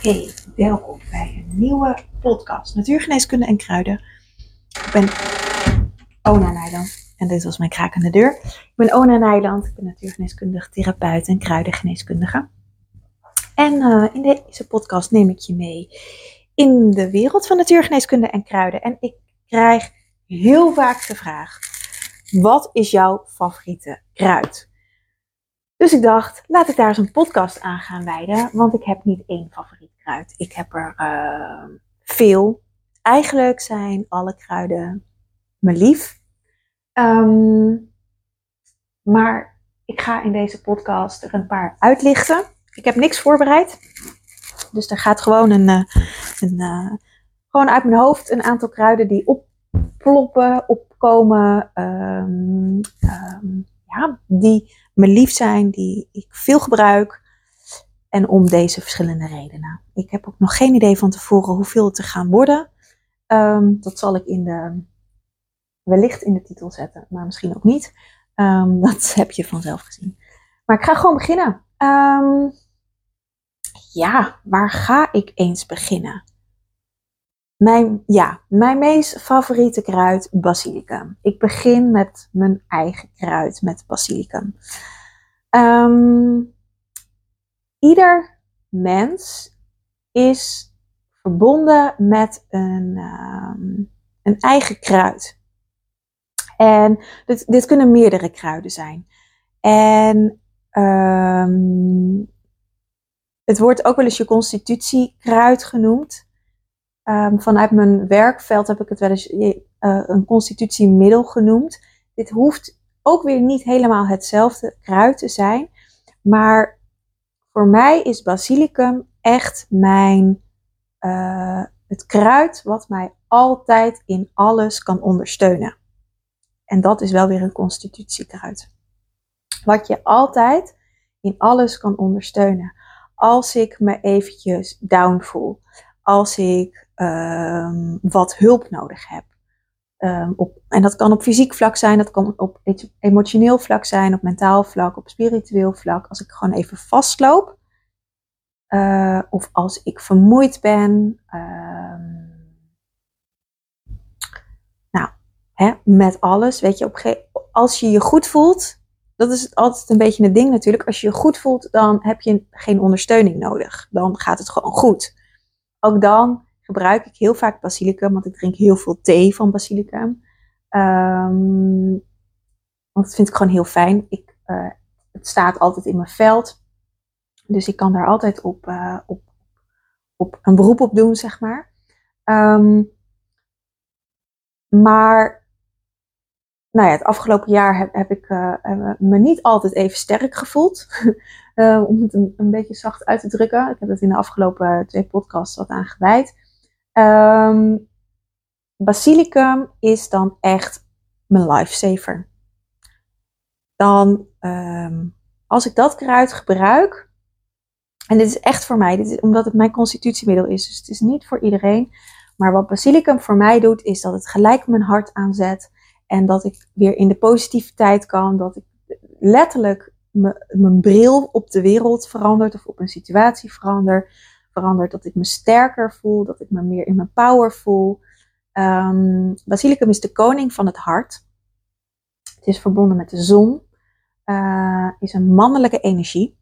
Hey, welkom bij een nieuwe podcast Natuurgeneeskunde en Kruiden. Ik ben Ona Nijland en dit was mijn krakende deur. Ik ben Ona Nijland, ik ben natuurgeneeskundig therapeut en kruidengeneeskundige. En uh, in deze podcast neem ik je mee in de wereld van natuurgeneeskunde en kruiden. En ik krijg heel vaak de vraag, wat is jouw favoriete kruid? Dus ik dacht, laat ik daar eens een podcast aan gaan wijden, want ik heb niet één favoriet kruid. Ik heb er uh, veel. Eigenlijk zijn alle kruiden me lief. Um, maar ik ga in deze podcast er een paar uitlichten. Ik heb niks voorbereid. Dus er gaat gewoon een, uh, een uh, gewoon uit mijn hoofd een aantal kruiden die opploppen, opkomen. Um, um, ja, die me lief zijn, die ik veel gebruik. En om deze verschillende redenen. Ik heb ook nog geen idee van tevoren hoeveel het te gaan worden. Um, dat zal ik in de, wellicht in de titel zetten, maar misschien ook niet. Um, dat heb je vanzelf gezien. Maar ik ga gewoon beginnen. Um, ja, waar ga ik eens beginnen? Mijn, ja, mijn meest favoriete kruid, basilicum. Ik begin met mijn eigen kruid, met basilicum. Um, ieder mens is verbonden met een, um, een eigen kruid. En dit, dit, kunnen meerdere kruiden zijn. En um, het wordt ook wel eens je constitutiekruid genoemd. Um, vanuit mijn werkveld heb ik het wel eens uh, een constitutiemiddel genoemd. Dit hoeft ook weer niet helemaal hetzelfde kruid te zijn. Maar voor mij is basilicum echt mijn, uh, het kruid wat mij altijd in alles kan ondersteunen. En dat is wel weer een constitutiekruid. Wat je altijd in alles kan ondersteunen. Als ik me eventjes down voel. Als ik um, wat hulp nodig heb. Um, op, en dat kan op fysiek vlak zijn, dat kan op emotioneel vlak zijn, op mentaal vlak, op spiritueel vlak. Als ik gewoon even vastloop. Uh, of als ik vermoeid ben. Um, nou, met alles. Weet je, op als je je goed voelt. Dat is altijd een beetje een ding natuurlijk. Als je je goed voelt, dan heb je geen ondersteuning nodig. Dan gaat het gewoon goed. Ook dan gebruik ik heel vaak basilicum, want ik drink heel veel thee van basilicum. Um, want dat vind ik gewoon heel fijn. Ik, uh, het staat altijd in mijn veld. Dus ik kan daar altijd op, uh, op, op een beroep op doen, zeg maar. Um, maar nou ja, het afgelopen jaar heb, ik uh, me niet altijd even sterk gevoeld. om het een, een, beetje zacht uit te drukken. Ik heb het in de afgelopen twee podcasts wat aan gewijd. Um, basilicum is dan echt mijn lifesaver. Dan, um, als ik dat kruid gebruik, en dit is echt voor mij, dit is omdat het mijn constitutiemiddel is, dus het is niet voor iedereen. Maar wat basilicum voor mij doet, is dat het gelijk mijn hart aanzet. En dat ik weer in de positiviteit kan. Dat ik letterlijk mijn bril op de wereld verandert of op een situatie verandert dat ik me sterker voel, dat ik me meer in mijn power voel. Um, basilicum is de koning van het hart. Het is verbonden met de zon, uh, is een mannelijke energie.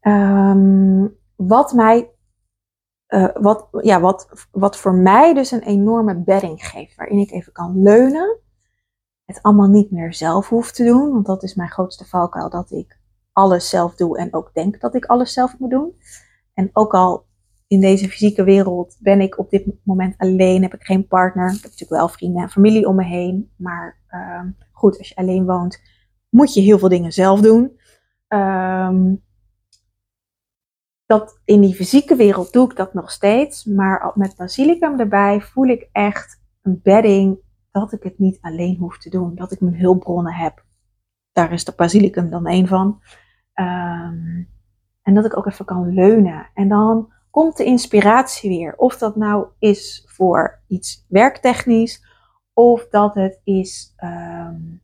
Um, wat mij, uh, wat, ja, wat, wat voor mij dus een enorme bedding geeft, waarin ik even kan leunen. Het allemaal niet meer zelf hoef te doen, want dat is mijn grootste valkuil, dat ik alles zelf doe en ook denk dat ik alles zelf moet doen. En ook al in deze fysieke wereld ben ik op dit moment alleen, heb ik geen partner. Ik heb natuurlijk wel vrienden en familie om me heen. Maar uh, goed, als je alleen woont, moet je heel veel dingen zelf doen. Um, dat in die fysieke wereld doe ik dat nog steeds. Maar met basilicum erbij voel ik echt een bedding dat ik het niet alleen hoef te doen. Dat ik mijn hulpbronnen heb. Daar is de basilicum dan een van. Um, en dat ik ook even kan leunen. En dan komt de inspiratie weer. Of dat nou is voor iets werktechnisch. Of dat het is um,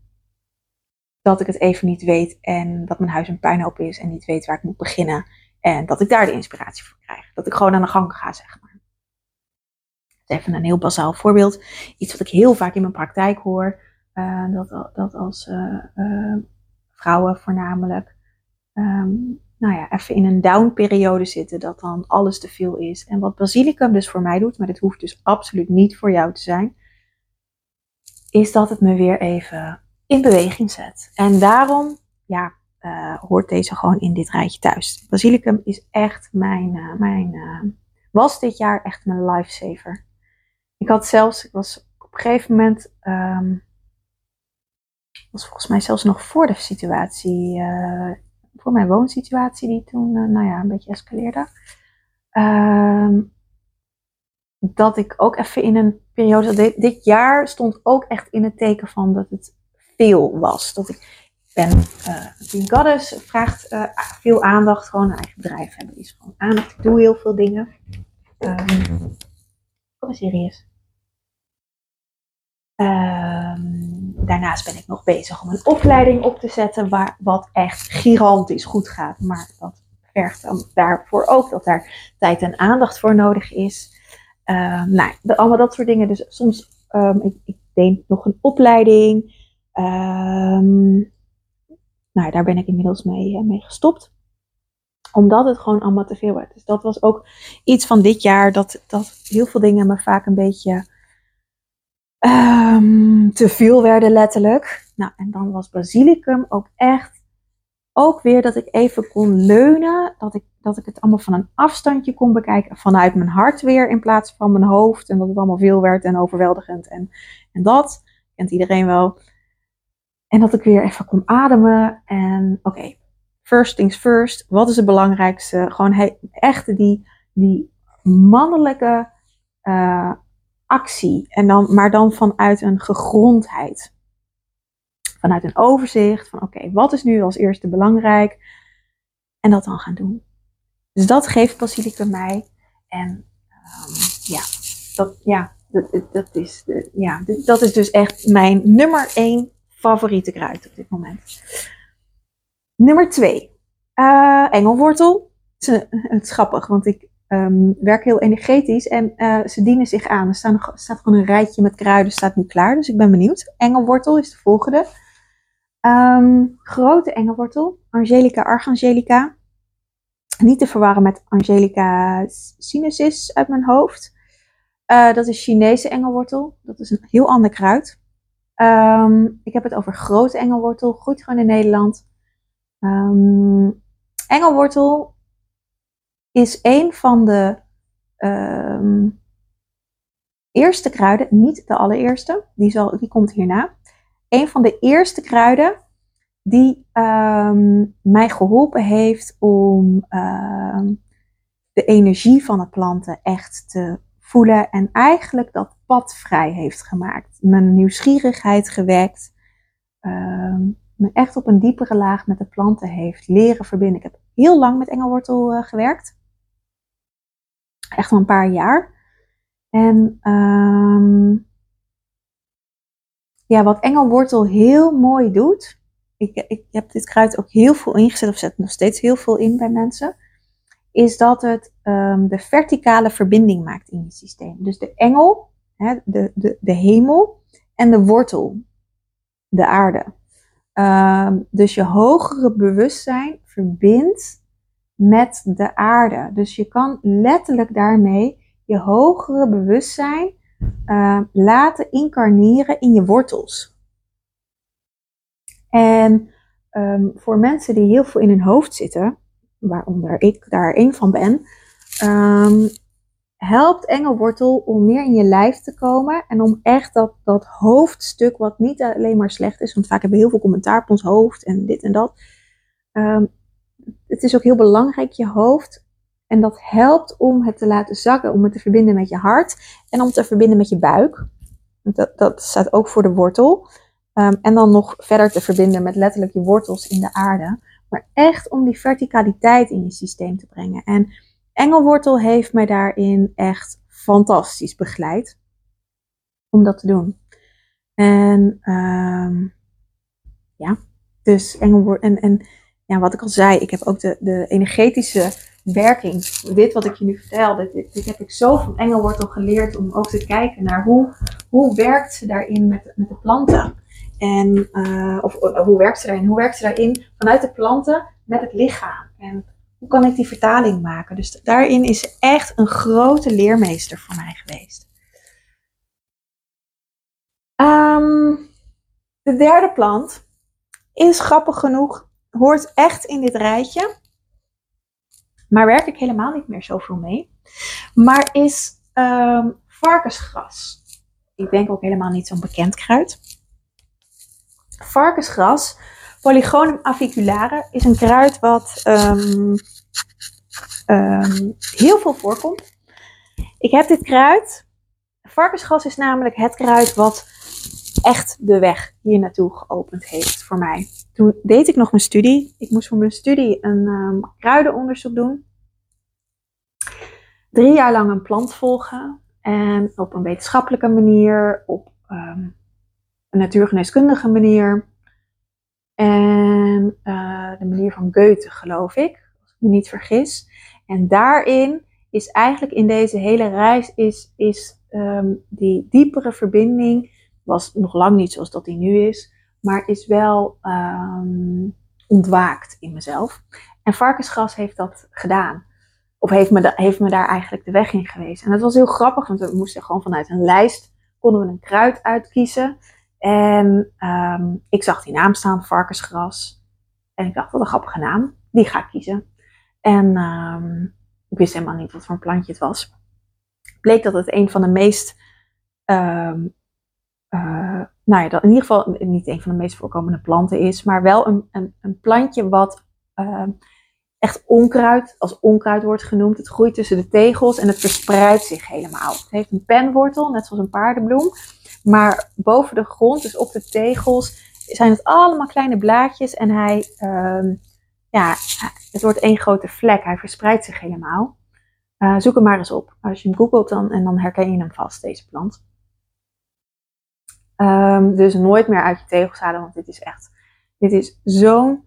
dat ik het even niet weet. En dat mijn huis een puinhoop is. En niet weet waar ik moet beginnen. En dat ik daar de inspiratie voor krijg. Dat ik gewoon aan de gang ga, zeg maar. Even een heel bazaal voorbeeld. Iets wat ik heel vaak in mijn praktijk hoor. Uh, dat, dat als uh, vrouwen voornamelijk ehm, nou ja, even in een down-periode zitten, dat dan alles te veel is. En wat basilicum dus voor mij doet, maar dit hoeft dus absoluut niet voor jou te zijn, is dat het me weer even in beweging zet. En daarom, ja, uh, hoort deze gewoon in dit rijtje thuis. Basilicum is echt mijn, uh, mijn uh, was dit jaar echt mijn lifesaver. Ik had zelfs, ik was op een gegeven moment, um, was volgens mij zelfs nog voor de situatie voor mijn woonsituatie die toen, uh, nou ja, een beetje escaleerde. Uh, dat ik ook even in een periode, dit, dit, jaar stond ook echt in het teken van dat het veel was. Dat ik ben, uh, Team Goddess vraagt uh, veel aandacht, gewoon een eigen bedrijf hebben is gewoon aandacht. Ik doe heel veel dingen. Um, kom eens serieus. Daarnaast ben ik nog bezig om een opleiding op te zetten waar, wat echt gigantisch goed gaat. Maar dat vergt dan daarvoor ook dat daar tijd en aandacht voor nodig is. Um, nou, allemaal dat soort dingen. Dus soms, um, ik, ik deed nog een opleiding. nou, daar ben ik inmiddels mee, eh, mee gestopt omdat het gewoon allemaal te veel werd. Dus dat was ook iets van dit jaar. Dat, dat heel veel dingen me vaak een beetje um, te veel werden letterlijk. Nou, en dan was basilicum ook echt, ook weer dat ik even kon leunen, dat ik, dat ik het allemaal van een afstandje kon bekijken, vanuit mijn hart weer in plaats van mijn hoofd. En dat het allemaal veel werd en overweldigend en, en dat, kent iedereen wel. En dat ik weer even kon ademen en oké, first things first, wat is het belangrijkste? Gewoon echt die, die mannelijke uh, actie. En dan, maar dan vanuit een gegrondheid. Vanuit een overzicht van oké, wat is nu als eerste belangrijk? En dat dan gaan doen. Dus dat geeft basilicum mij. En um, ja, dat, ja, dat, dat, is, ja, dat is dus echt mijn nummer één favoriete kruid op dit moment. Nummer twee, uh, engelwortel. Het is grappig, want ik um, werken heel energetisch en uh, ze dienen zich aan. Er staat, gewoon een rijtje met kruiden, staat nu klaar, dus ik ben benieuwd. Engelwortel is de volgende. Um, grote engelwortel, Angelica archangelica. Niet te verwarren met Angelica sinensis uit mijn hoofd. Uh, dat is Chinese engelwortel. Dat is een heel ander kruid. Um, ik heb het over grote engelwortel. Groeit gewoon in Nederland. Engelwortel is een van de um, eerste kruiden, niet de allereerste, die, zal, die komt hierna. Een van de eerste kruiden die um, mij geholpen heeft om um, de energie van de planten echt te voelen en eigenlijk dat pad vrij heeft gemaakt. Mijn nieuwsgierigheid gewekt, me echt op een diepere laag met de planten heeft leren verbinden. Ik heb heel lang met engelwortel uh, gewerkt echt al een paar jaar. En um, ja, wat engelwortel heel mooi doet. Ik, ik heb dit kruid ook heel veel ingezet, of zet nog steeds heel veel in bij mensen. Is dat het um, de verticale verbinding maakt in je systeem. Dus de engel, hè, de, de, de hemel en de wortel, de aarde. Um, dus je hogere bewustzijn verbindt met de aarde. Dus je kan letterlijk daarmee je hogere bewustzijn uh, laten incarneren in je wortels. En um, voor mensen die heel veel in hun hoofd zitten, waaronder ik daar één van ben, um, helpt engelwortel om meer in je lijf te komen en om echt dat, dat hoofdstuk, wat niet alleen maar slecht is, want vaak hebben we heel veel commentaar op ons hoofd en dit en dat, um, het is ook heel belangrijk, je hoofd. En dat helpt om het te laten zakken, om het te verbinden met je hart en om te verbinden met je buik. Dat, dat staat ook voor de wortel. Um, en dan nog verder te verbinden met letterlijk je wortels in de aarde. Maar echt om die verticaliteit in je systeem te brengen. En Engelwortel heeft mij daarin echt fantastisch begeleid. Om dat te doen. En um, ja, dus Engelwortel. En, en ja, wat ik al zei, ik heb ook de, de energetische werking. Dit wat ik je nu vertel, dit, heb ik zo van Engelwortel geleerd om ook te kijken naar hoe, hoe werkt ze daarin met, met de planten. En, uh, of hoe werkt ze daarin? Hoe werkt ze daarin vanuit de planten met het lichaam? En hoe kan ik die vertaling maken? Dus daarin is echt een grote leermeester voor mij geweest. Um, de derde plant is grappig genoeg, hoort echt in dit rijtje. Maar werk ik helemaal niet meer zoveel mee. Maar is um, varkensgras. Ik denk ook helemaal niet zo'n bekend kruid. Varkensgras, Polygonum aviculare, is een kruid wat um, um, heel veel voorkomt. Ik heb dit kruid. Varkensgras is namelijk het kruid wat echt de weg hier naartoe geopend heeft voor mij. Toen deed ik nog mijn studie. Ik moest voor mijn studie een um, kruidenonderzoek doen. Drie jaar lang een plant volgen. En op een wetenschappelijke manier, op um, een natuurgeneeskundige manier. En uh, de manier van Goethe, geloof ik, als ik me niet vergis. En daarin is eigenlijk in deze hele reis is, is um, die diepere verbinding was nog lang niet zoals dat die nu is, maar is wel um, ontwaakt in mezelf. En varkensgras heeft dat gedaan. Of heeft me, heeft me daar eigenlijk de weg in geweest. En dat was heel grappig, want we moesten gewoon vanuit een lijst, konden we een kruid uitkiezen. En um, ik zag die naam staan, varkensgras. En ik dacht, wat een grappige naam, die ga ik kiezen. En um, ik wist helemaal niet wat voor een plantje het was. Bleek dat het een van de meest uh, nou ja, dat in ieder geval niet een van de meest voorkomende planten is, maar wel een, een, een plantje wat uh, echt onkruid, als onkruid wordt genoemd. Het groeit tussen de tegels en het verspreidt zich helemaal. Het heeft een penwortel, net zoals een paardenbloem, maar boven de grond, dus op de tegels, zijn het allemaal kleine blaadjes en hij, uh, ja, het wordt één grote vlek. Hij verspreidt zich helemaal. Uh, zoek hem maar eens op. Als je hem googelt dan, en dan herken je hem vast, deze plant. Um, dus nooit meer uit je tegels halen, want dit is echt, dit is zo'n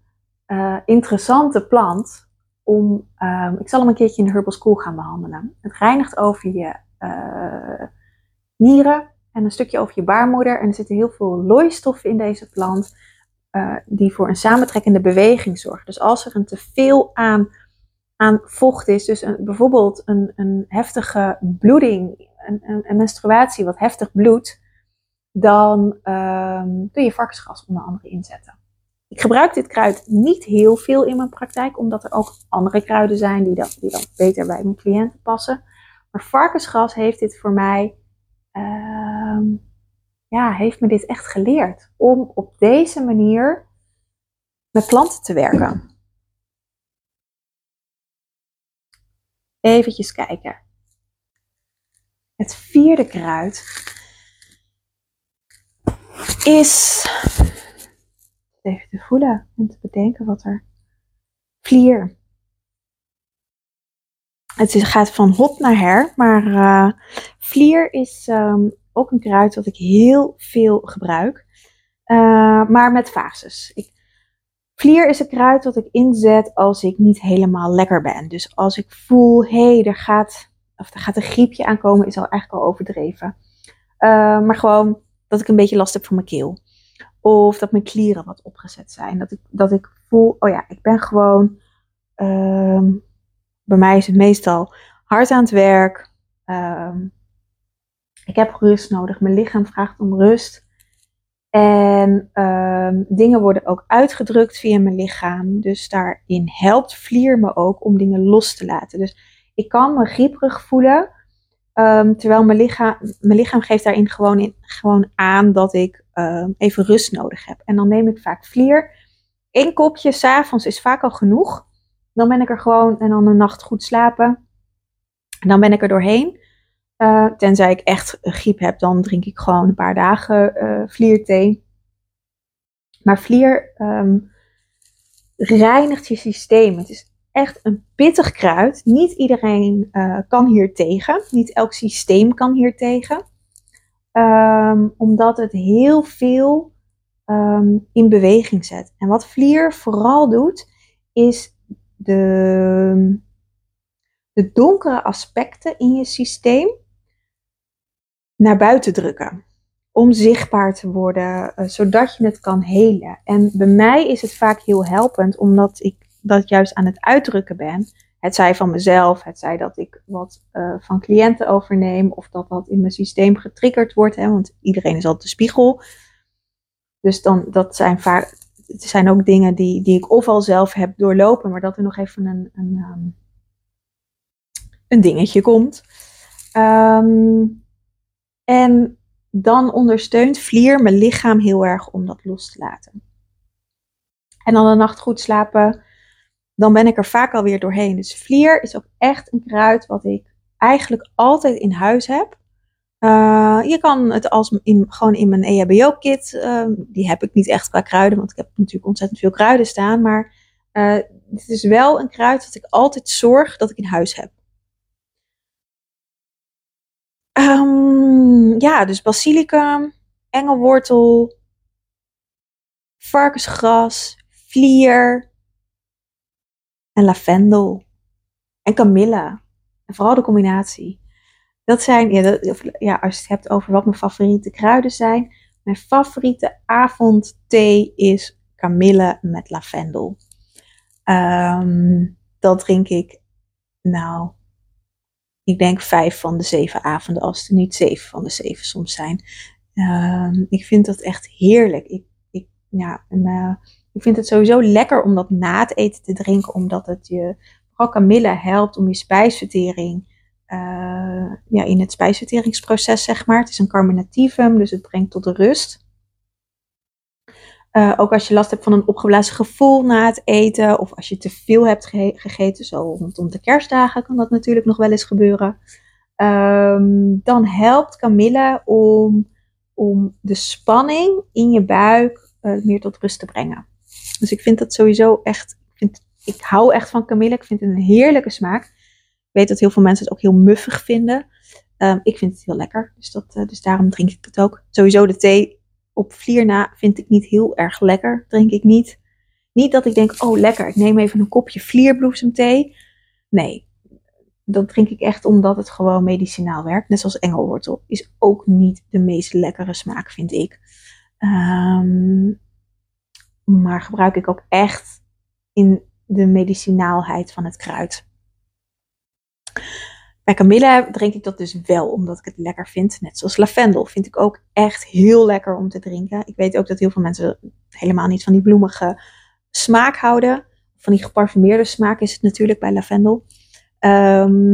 uh, interessante plant om, um, ik zal hem een keertje in de Herbal School gaan behandelen. Het reinigt over je uh, nieren en een stukje over je baarmoeder. En er zitten heel veel looistoffen in deze plant, uh, die voor een samentrekkende beweging zorgen. Dus als er een teveel aan, aan vocht is, dus een, bijvoorbeeld een, een heftige bloeding, een, een, een menstruatie wat heftig bloedt, dan um, kun je varkensgras onder andere inzetten. Ik gebruik dit kruid niet heel veel in mijn praktijk, omdat er ook andere kruiden zijn die dan, die dan beter bij mijn cliënten passen. Maar varkensgras heeft dit voor mij, um, ja, heeft me dit echt geleerd. Om op deze manier met planten te werken. Eventjes kijken. Het vierde kruid is even te voelen en te bedenken wat er. Vlier. Het gaat van hot naar her, maar uh, vlier is um, ook een kruid dat ik heel veel gebruik, uh, maar met fases. Ik, vlier is een kruid dat ik inzet als ik niet helemaal lekker ben. Dus als ik voel, hé, hey, er gaat, of er gaat een griepje aankomen, is al eigenlijk al overdreven. Uh, maar gewoon dat ik een beetje last heb van mijn keel. Of dat mijn klieren wat opgezet zijn. Dat ik, dat ik voel, oh ja, ik ben gewoon. Um, bij mij is het meestal hard aan het werk. Um, ik heb rust nodig. Mijn lichaam vraagt om rust. En um, dingen worden ook uitgedrukt via mijn lichaam. Dus daarin helpt vlier me ook om dingen los te laten. Dus ik kan me grieperig voelen. Um, terwijl mijn lichaam, mijn lichaam geeft daarin gewoon, in, gewoon aan dat ik um, even rust nodig heb. En dan neem ik vaak vlier. Eén kopje s'avonds is vaak al genoeg. Dan ben ik er gewoon en dan een nacht goed slapen. En dan ben ik er doorheen. Uh, tenzij ik echt griep heb, dan drink ik gewoon een paar dagen uh, vlierthee. Maar vlier um, reinigt je systeem. Het is echt een pittig kruid. Niet iedereen uh, kan hier tegen. Niet elk systeem kan hier tegen. Um, omdat het heel veel um, in beweging zet. En wat vlier vooral doet, is de, de donkere aspecten in je systeem naar buiten drukken. Om zichtbaar te worden, uh, zodat je het kan helen. En bij mij is het vaak heel helpend, omdat ik dat juist aan het uitdrukken ben. Het zij van mezelf, het zij dat ik wat uh, van cliënten overneem, of dat dat in mijn systeem getriggerd wordt. Hè, want iedereen is altijd de spiegel. Dus dan, dat zijn vaak, het zijn ook dingen die, die ik of al zelf heb doorlopen, maar dat er nog even een, een, um, een dingetje komt. Um, en dan ondersteunt vlier mijn lichaam heel erg om dat los te laten. En dan een nacht goed slapen, dan ben ik er vaak alweer doorheen. Dus vlier is ook echt een kruid wat ik eigenlijk altijd in huis heb. Uh, je kan het als in, gewoon in mijn EHBO-kit. Uh, die heb ik niet echt qua kruiden, want ik heb natuurlijk ontzettend veel kruiden staan. Maar uh, het is wel een kruid dat ik altijd zorg dat ik in huis heb. Um, ja, dus basilicum, engelwortel, varkensgras, vlier en lavendel en kamille. En vooral de combinatie. Dat zijn, ja, ja, als je het hebt over wat mijn favoriete kruiden zijn. Mijn favoriete avondthee is kamille met lavendel. Um, dat drink ik, nou, ik denk vijf van de zeven avonden, als er niet zeven van de zeven soms zijn. Um, ik vind dat echt heerlijk. Ik, ik, ja, uh, ik vind het sowieso lekker om dat na het eten te drinken, omdat het je, vooral kamille helpt om je spijsvertering uh, ja, in het spijsverteringsproces, zeg maar. Het is een carminativum, dus het brengt tot rust. Uh, ook als je last hebt van een opgeblazen gevoel na het eten, of als je te veel hebt ge gegeten, zo rondom de kerstdagen kan dat natuurlijk nog wel eens gebeuren. Um, dan helpt kamille om, om de spanning in je buik uh, meer tot rust te brengen. Dus ik vind dat sowieso echt, ik, hou echt van kamille. Ik vind het een heerlijke smaak. Ik weet dat heel veel mensen het ook heel muffig vinden. Um, ik vind het heel lekker, dus, dat, uh, dus daarom drink ik het ook. Sowieso de thee op vlier na vind ik niet heel erg lekker. Drink ik niet. Niet dat ik denk, oh lekker, ik neem even een kopje vlierbloesemthee. Nee, dat drink ik echt omdat het gewoon medicinaal werkt. Net zoals engelwortel. Is ook niet de meest lekkere smaak, vind ik. Um, maar gebruik ik ook echt in de medicinaalheid van het kruid. Bij kamille drink ik dat dus wel omdat ik het lekker vind. Net zoals lavendel vind ik ook echt heel lekker om te drinken. Ik weet ook dat heel veel mensen helemaal niet van die bloemige smaak houden. Van die geparfumeerde smaak is het natuurlijk bij lavendel. Um,